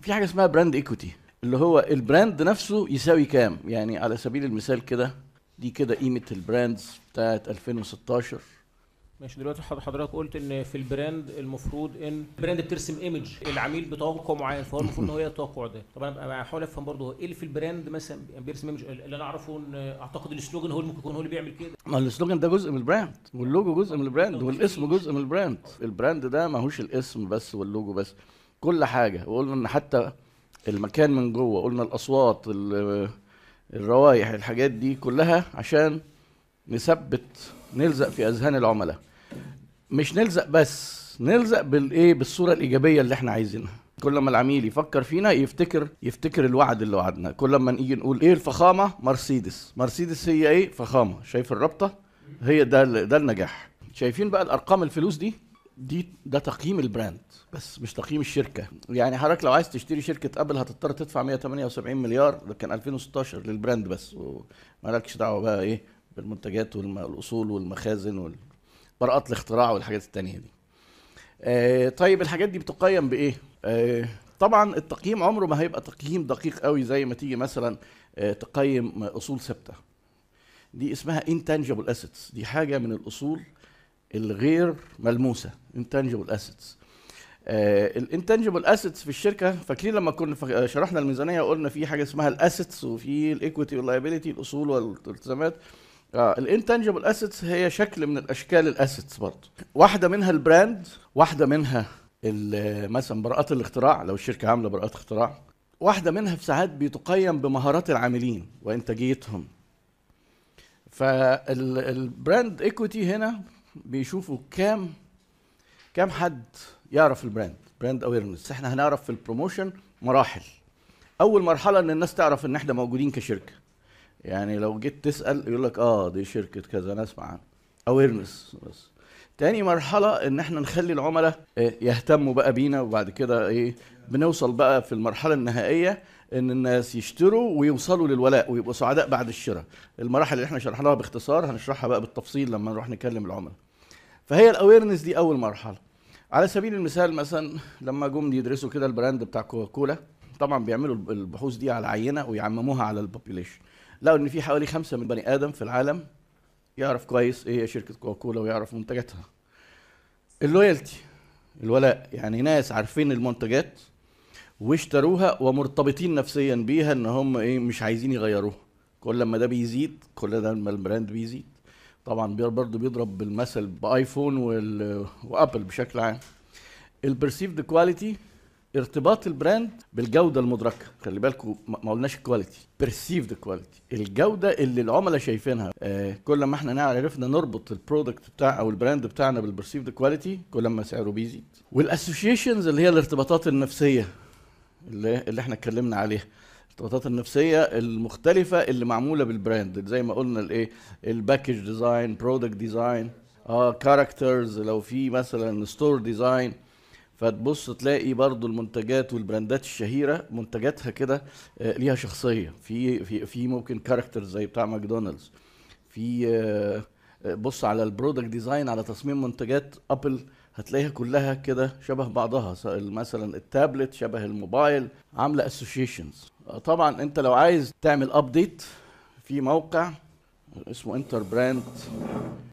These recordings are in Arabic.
في حاجة اسمها brand equity اللي هو ال brand نفسه يساوي كام؟ يعني على سبيل المثال كده دي كده قيمة ال brands بتاعت 2016 ماشي دلوقتي حض- حضرتك قلت إن في ال brand المفروض إن ال brand بترسم image العميل بتوقع معين فهو المفروض إن هو التوقع ده. طب أنا بحاول أفهم برضه إيه اللي في ال brand مثلا بيرسم image اللي أنا أعرفه إن أعتقد ال slogan هو اللي ممكن يكون هو اللي بيعمل كده. ما ال slogan ده جزء من ال brand وال logo جزء من ال brand والاسم جزء من ال brand ال brand ده ماهوش الاسم بس واللوجو بس. كل حاجة. وقلنا إن حتى المكان من جوه قلنا الأصوات ال- الروائح الحاجات دي كلها عشان نثبت نلزق في أذهان العملاء. مش نلزق بس نلزق بالايه بالصورة الإيجابية اللي إحنا عايزينها. كل ما العميل يفكر فينا يفتكر يفتكر الوعد اللي وعدناه كل ما نيجي نقول إيه الفخامة؟ مرسيدس. مرسيدس هي إيه؟ فخامة. شايف الرابطة؟ هي ده ده النجاح. شايفين بقى الأرقام الفلوس دي؟ دي ده تقييم ال brand بس مش تقييم الشركة. يعني حضرتك لو عايز تشتري شركة أبل هتضطر تدفع 178 مليار ده كان 2016 لل brand بس ومالكش دعوة بقى إيه بالمنتجات والأصول والمخازن وبراءات الاختراع والحاجات التانية دي. آه طيب الحاجات دي بتقيم بإيه؟ آه طبعا التقييم عمره ما هيبقى تقييم دقيق قوي زي ما تيجي مثلا آه تقيم أصول ثابتة. دي اسمها intangible assets دي حاجة من الأصول الغير ملموسة intangible assets. ال intangible assets في الشركة فاكرين لما كنا فا- شرحنا الميزانية وقلنا في حاجة اسمها ال assets وفي ال equity وال liability الأصول والالتزامات. آه ال intangible assets هي شكل من الأشكال ال assets برضه. واحدة منها ال brand واحدة منها ال- مثلا براءات الاختراع لو الشركة عاملة براءات اختراع. واحدة منها في ساعات بتقيم بمهارات العاملين وإنتاجيتهم. فال brand equity هنا بيشوفوا كام كام حد يعرف ال brand brand awareness إحنا هنعرف في ال promotion مراحل. أول مرحلة إن الناس تعرف إن إحنا موجودين كشركة. يعني لو جيت تسأل يقول لك آه دي شركة كذا أنا اسمع عنها awareness بس. تاني مرحلة إن إحنا نخلي العملاء آه، يهتموا بقى بينا وبعد كده إيه بنوصل بقى في المرحلة النهائية إن الناس يشتروا ويوصلوا للولاء ويبقوا سعداء بعد الشراء. المراحل اللي إحنا شرحناها باختصار هنشرحها بقى بالتفصيل لما نروح نكلم العملاء. فهي ال awareness دي أول مرحلة. على سبيل المثال مثلا لما جم يدرسوا كده ال brand بتاع كوكاكولا طبعا بيعملوا البحوث دي على عينة ويعمموها على ال population لقوا إن في حوالي خمسة من بني آدم في العالم يعرف كويس إيه هي شركة كوكاكولا ويعرف منتجاتها. ال loyalty الولاء يعني ناس عارفين المنتجات واشتروها ومرتبطين نفسيا بيها إن هم إيه مش عايزين يغيروها. كل ما ده بيزيد كل ده ما ال brand بيزيد. طبعا برضه بيضرب بالمثل بآيفون وأبل بشكل عام. ال perceived quality ارتباط ال brand بالجودة المدركة. خلي بالكم ما قلناش ال quality perceived quality الجودة اللي العملاء شايفينها آه كل ما إحنا عرفنا نربط ال product بتاع أو ال brand بتاعنا بال perceived quality كل ما سعره بيزيد. والاسوشيشنز اللي هي الارتباطات النفسية اللي, اللي إحنا اتكلمنا عليها. الارتباطات النفسية المختلفة اللي معمولة بال brand زي ما قلنا الايه ال package design product design آه characters لو في مثلا store design فتبص تلاقي برضو المنتجات والبراندات الشهيرة منتجاتها كده آه، ليها شخصية. في في في ممكن characters زي بتاع ماكدونالدز. في آه، آه، بص على ال product design على تصميم منتجات ابل هتلاقيها كلها كده شبه بعضها. مثلا التابلت شبه الموبايل عاملة اسوشيشنز طبعا أنت لو عايز تعمل update في موقع اسمه Interbrand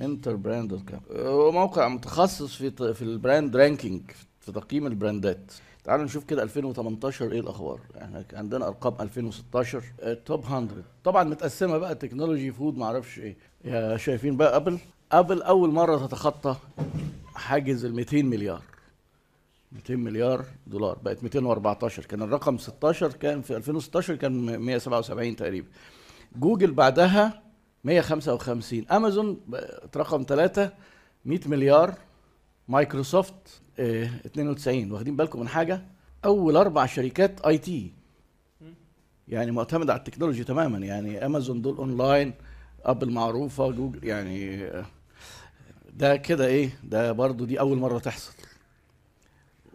Interbrand dot هو موقع متخصص في في ال brand ranking في تقييم البراندات. تعالوا نشوف كده 2018 إيه الأخبار. إحنا عندنا أرقام 2016 top 100 طبعا متقسمة بقى technology food ما أعرفش إيه شايفين بقى ابل ابل أول مرة تتخطى حاجز ال 200 مليار. 200 مليار دولار بقت 214 كان الرقم 16 كان في 2016 كان 177 تقريبا. جوجل بعدها 155 أمازون رقم 3 100 مليار. مايكروسوفت آه 92 واخدين بالكم من حاجة؟ أول أربع شركات IT. يعني معتمده على ال technology تماما. يعني أمازون دول أونلاين أبل معروفة جوجل يعني آه، ده كده إيه؟ ده برضو دي أول مرة تحصل.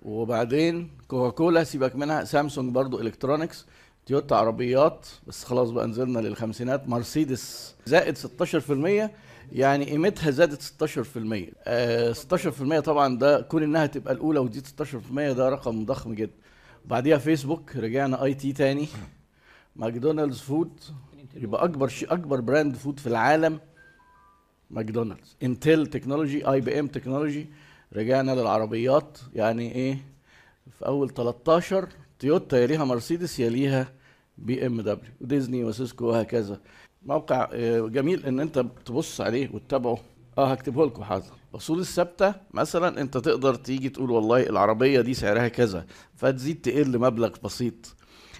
وبعدين كوكاكولا سيبك منها سامسونج برضو electronics تويوتا عربيات. بس خلاص بقى نزلنا للخمسينات. مرسيدس زائد 16% يعني قيمتها زادت 16% آه 16% طبعا ده كون إنها تبقى الأولى وتزيد 16% ده رقم ضخم جدا. بعديها فيسبوك رجعنا IT تاني. ماكدونالدز food يبقى أكبر شيء أكبر brand food في العالم. ماكدونالدز انتل technology IBM technology رجعنا للعربيات يعني إيه؟ في أول 13 تويوتا يليها مرسيدس يليها بي إم دبليو وديزني وسيسكو وهكذا. موقع آه، جميل إن أنت تبص عليه وتتابعه. آه هكتبه لكم حاضر. الأصول الثابتة مثلا أنت تقدر تيجي تقول والله العربية دي سعرها كذا فتزيد تقل مبلغ بسيط.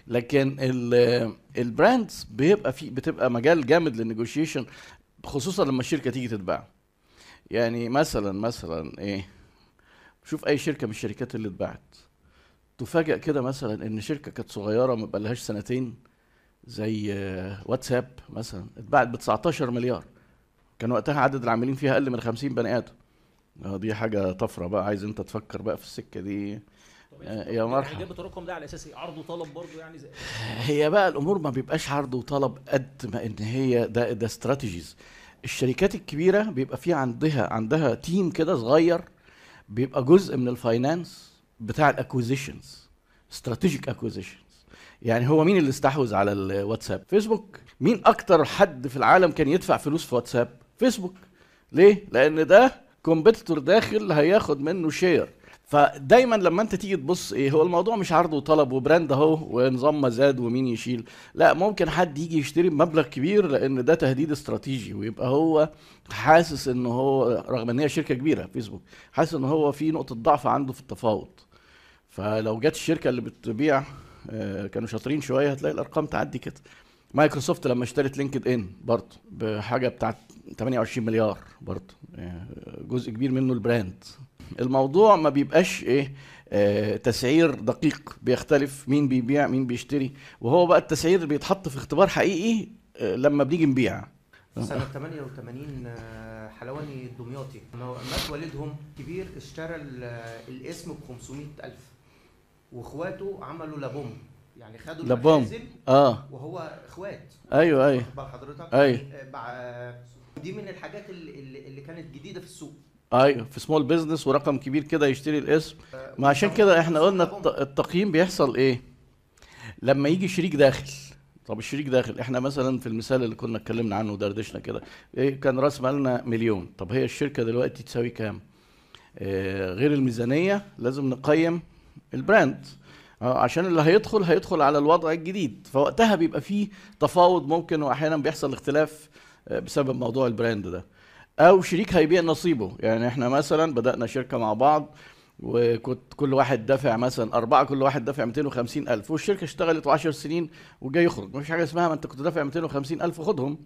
لكن ال- ال brands بيبقى في بتبقى مجال جامد للنيجوشيشن خصوصا لما الشركة تيجي تتباع. يعني مثلا مثلا إيه؟ شوف أي شركة من الشركات اللي اتباعت. تفاجأ كده مثلا إن شركة كانت صغيرة ما بقالهاش سنتين زي آه، واتساب مثلا اتباعت ب 19 مليار. كان وقتها عدد العاملين فيها أقل من 50 بني آدم. آه دي حاجة طفرة بقى عايز أنت تفكر بقى في السكة دي. آه، يا مرحبا. جابت الرقم ده على أساس إيه؟ عرض وطلب برضه يعني زي هي بقى الأمور ما بيبقاش عرض وطلب قد ما إن هي ده ده strategies الشركات الكبيرة بيبقى في عندها عندها team كده صغير بيبقى جزء من ال finance بتاع ال acquisitions strategic acquisitions يعني هو مين اللي استحوذ على الواتساب فيسبوك. مين أكتر حد في العالم كان يدفع فلوس في واتساب؟ فيسبوك. ليه؟ لأن ده competitor داخل هياخد منه share فدايما لما انت تيجي تبص إيه هو الموضوع مش عرض وطلب و brand اهو ونظام مزاد ومين يشيل. لا ممكن حد يجي يشتري بمبلغ كبير لأن ده تهديد استراتيجي ويبقى هو حاسس ان هو رغم ان هي شركة كبيرة فيسبوك حاسس ان هو في نقطة ضعف عنده في التفاوض. فلو جت الشركة اللي بتبيع آه، كانوا شاطرين شوية هتلاقي الأرقام تعدي كده. مايكروسوفت لما اشترت LinkedIn برضه بحاجة بتاعت 28 مليار برضه آه، جزء كبير منه ال brand. الموضوع ما بيبقاش إيه آه تسعير دقيق. بيختلف مين بيبيع مين بيشتري. وهو بقى التسعير اللي بيتحط في اختبار حقيقي آه لما بنيجي نبيع. سنة 88 آه، حلواني الدمياطي مات والدهم كبير اشترى ال- الاسم ب 500 ألف. واخواته عملوا لابوم. يعني خدوا لابوم. آه. وهو اخوات. أيوه أيوه. حضرتك؟ أيوة. آه، دي من الحاجات اللي كانت جديدة في السوق. أيوه في small business ورقم كبير كده يشتري الاسم. آه، ما عشان كده إحنا قلنا التقييم بيحصل إيه؟ لما يجي شريك داخل. طب الشريك داخل إحنا مثلا في المثال اللي كنا اتكلمنا عنه ودردشنا كده إيه كان راس مالنا مليون. طب هي الشركة دلوقتي تساوي كام؟ آه غير الميزانية لازم نقيم ال brand. آه عشان اللي هيدخل هيدخل على الوضع الجديد. فوقتها بيبقى فيه تفاوض ممكن واحيانا بيحصل اختلاف آه، بسبب موضوع ال brand ده. أو شريك هيبيع نصيبه. يعني إحنا مثلا بدأنا شركة مع بعض وكنت كل واحد دافع مثلا أربعة كل واحد دافع 250 ألف والشركة اشتغلت 10 سنين وجاي يخرج. مفيش حاجة اسمها ما أنت كنت دافع 250 ألف خدهم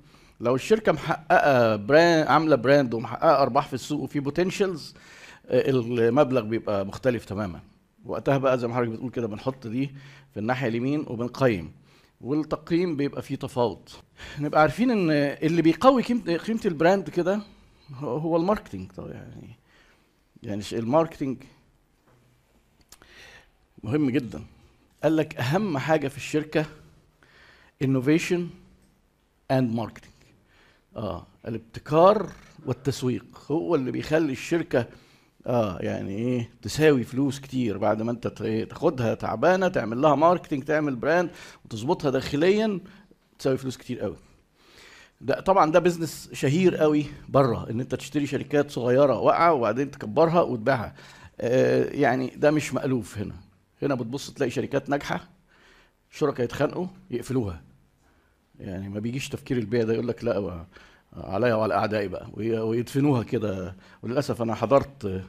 لو الشركة محققة brand عاملة براند ومحققة أرباح في السوق وفي potentials المبلغ بيبقى مختلف تماما. وقتها بقى زي ما حضرتك بتقول كده بنحط دي في الناحية اليمين وبنقيم. والتقييم بيبقى فيه تفاوض. نبقى عارفين إن اللي بيقوي قيمة ال brand كده هو ال marketing طبعا يعني يعني ال marketing مهم جدا. قال لك أهم حاجة في الشركة innovation and marketing آه الابتكار والتسويق هو اللي بيخلي الشركة آه يعني إيه تساوي فلوس كتير. بعد ما أنت تاخدها تعبانة تعمل لها marketing تعمل brand وتظبطها داخليا تساوي فلوس كتير قوي. ده طبعا ده business شهير قوي بره إن أنت تشتري شركات صغيرة واقعة وبعدين تكبرها وتبيعها. آه يعني ده مش مألوف هنا. هنا بتبص تلاقي شركات ناجحة شركاء يتخانقوا يقفلوها. يعني ما بيجيش تفكير البيع ده يقول لك لا عليا وعلى أعدائي بقى وي- ويدفنوها كده. وللأسف أنا حضرت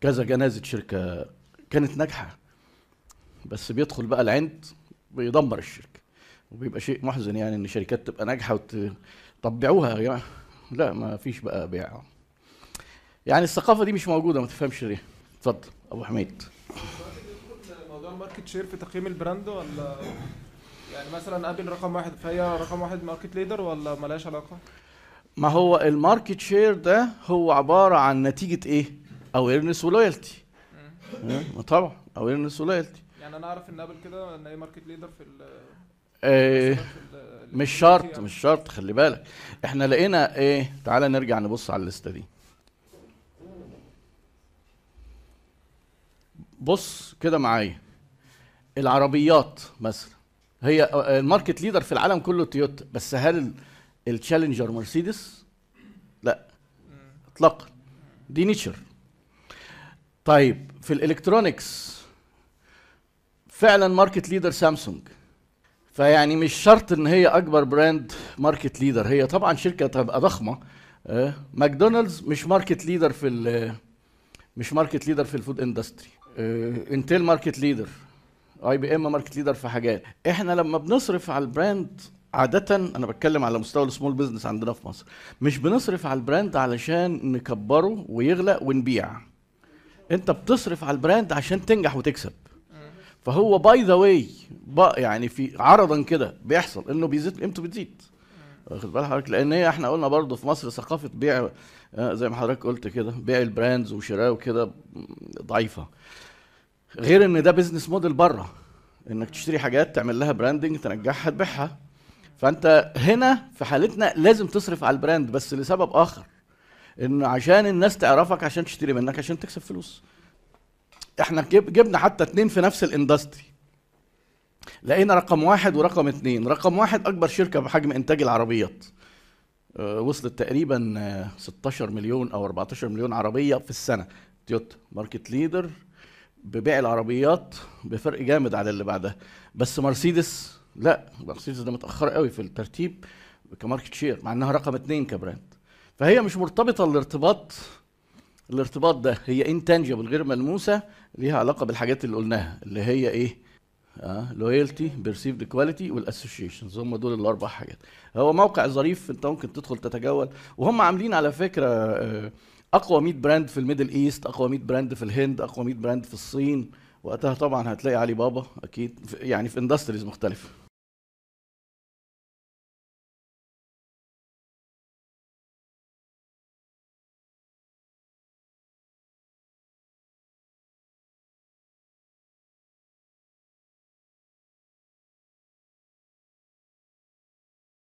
كذا جنازة شركة كانت ناجحة بس بيدخل بقى العند بيدمر الشركة. وبيبقى شيء محزن يعني إن شركات تبقى ناجحة وت... طب بيعوها يا جماعة. لا ما فيش بقى بيع. يعني الثقافة دي مش موجودة ما تفهمش ليه. اتفضل أبو حميد. موضوع ال market share في تقييم ال brand ولا يعني مثلا Apple رقم واحد فهي رقم واحد market leader ولا ملهاش علاقة؟ ما هو ال market share ده هو عبارة عن نتيجة إيه؟ awareness و loyalty طبعا awareness و loyalty يعني أنا أعرف إن Apple كده إن هي market leader في آه ال- مش شرط. مش شرط خلي بالك. إحنا لقينا إيه؟ تعالى نرجع نبص على الليستة دي. بص كده معايا. العربيات مثلا. هي ال market leader في العالم كله تويوتا. بس هل ال challenger مرسيدس لا. اطلاقا. دي nicher. طيب في ال electronics فعلا market leader سامسونج. فيعني مش شرط إن هي أكبر brand market leader هي طبعا شركة تبقى ضخمة. آه، ماكدونالدز مش market leader في مش market leader في ال food industry Intel market leader IBM market leader في حاجات. إحنا لما بنصرف على ال brand عادة أنا بتكلم على مستوى ال small business عندنا في مصر مش بنصرف على ال brand علشان نكبره ويغلى ونبيع. أنت بتصرف على ال brand عشان تنجح وتكسب. فهو by the way يعني في عرضا كده بيحصل إنه بيزيد قيمته بتزيد. واخد بال حضرتك؟ لأن هي إحنا قلنا برضه في مصر ثقافة بيع آه، زي ما حضرتك قلت كده بيع ال brands وشراء وكده ضعيفة. غير إن ده بيزنس موديل بره إنك تشتري حاجات تعمل لها branding تنجحها تبيعها. فأنت هنا في حالتنا لازم تصرف على ال brand بس لسبب آخر ان عشان الناس تعرفك عشان تشتري منك عشان تكسب فلوس. إحنا جب جبنا حتى اتنين في نفس ال industry. لقينا رقم واحد ورقم اتنين. رقم واحد أكبر شركة بحجم إنتاج العربيات. آه، وصلت تقريبا آه، 16 مليون أو 14 مليون عربية في السنة. تويوتا market leader ببيع العربيات بفرق جامد على اللي بعدها. بس مرسيدس لا مرسيدس ده متأخر قوي في الترتيب ك market share مع إنها رقم اتنين ك brand. فهي مش مرتبطة الارتباط الارتباط ده هي intangible غير ملموسة ليها علاقة بالحاجات اللي قلناها اللي هي إيه؟ آه loyalty perceived quality وال associations هم دول الأربع حاجات. هو موقع ظريف أنت ممكن تدخل تتجول. وهم عاملين على فكرة آه، أقوى 100 brand في ال Middle East أقوى 100 brand في الهند أقوى 100 brand في الصين. وقتها طبعا هتلاقي علي بابا أكيد. يعني في industries مختلفة.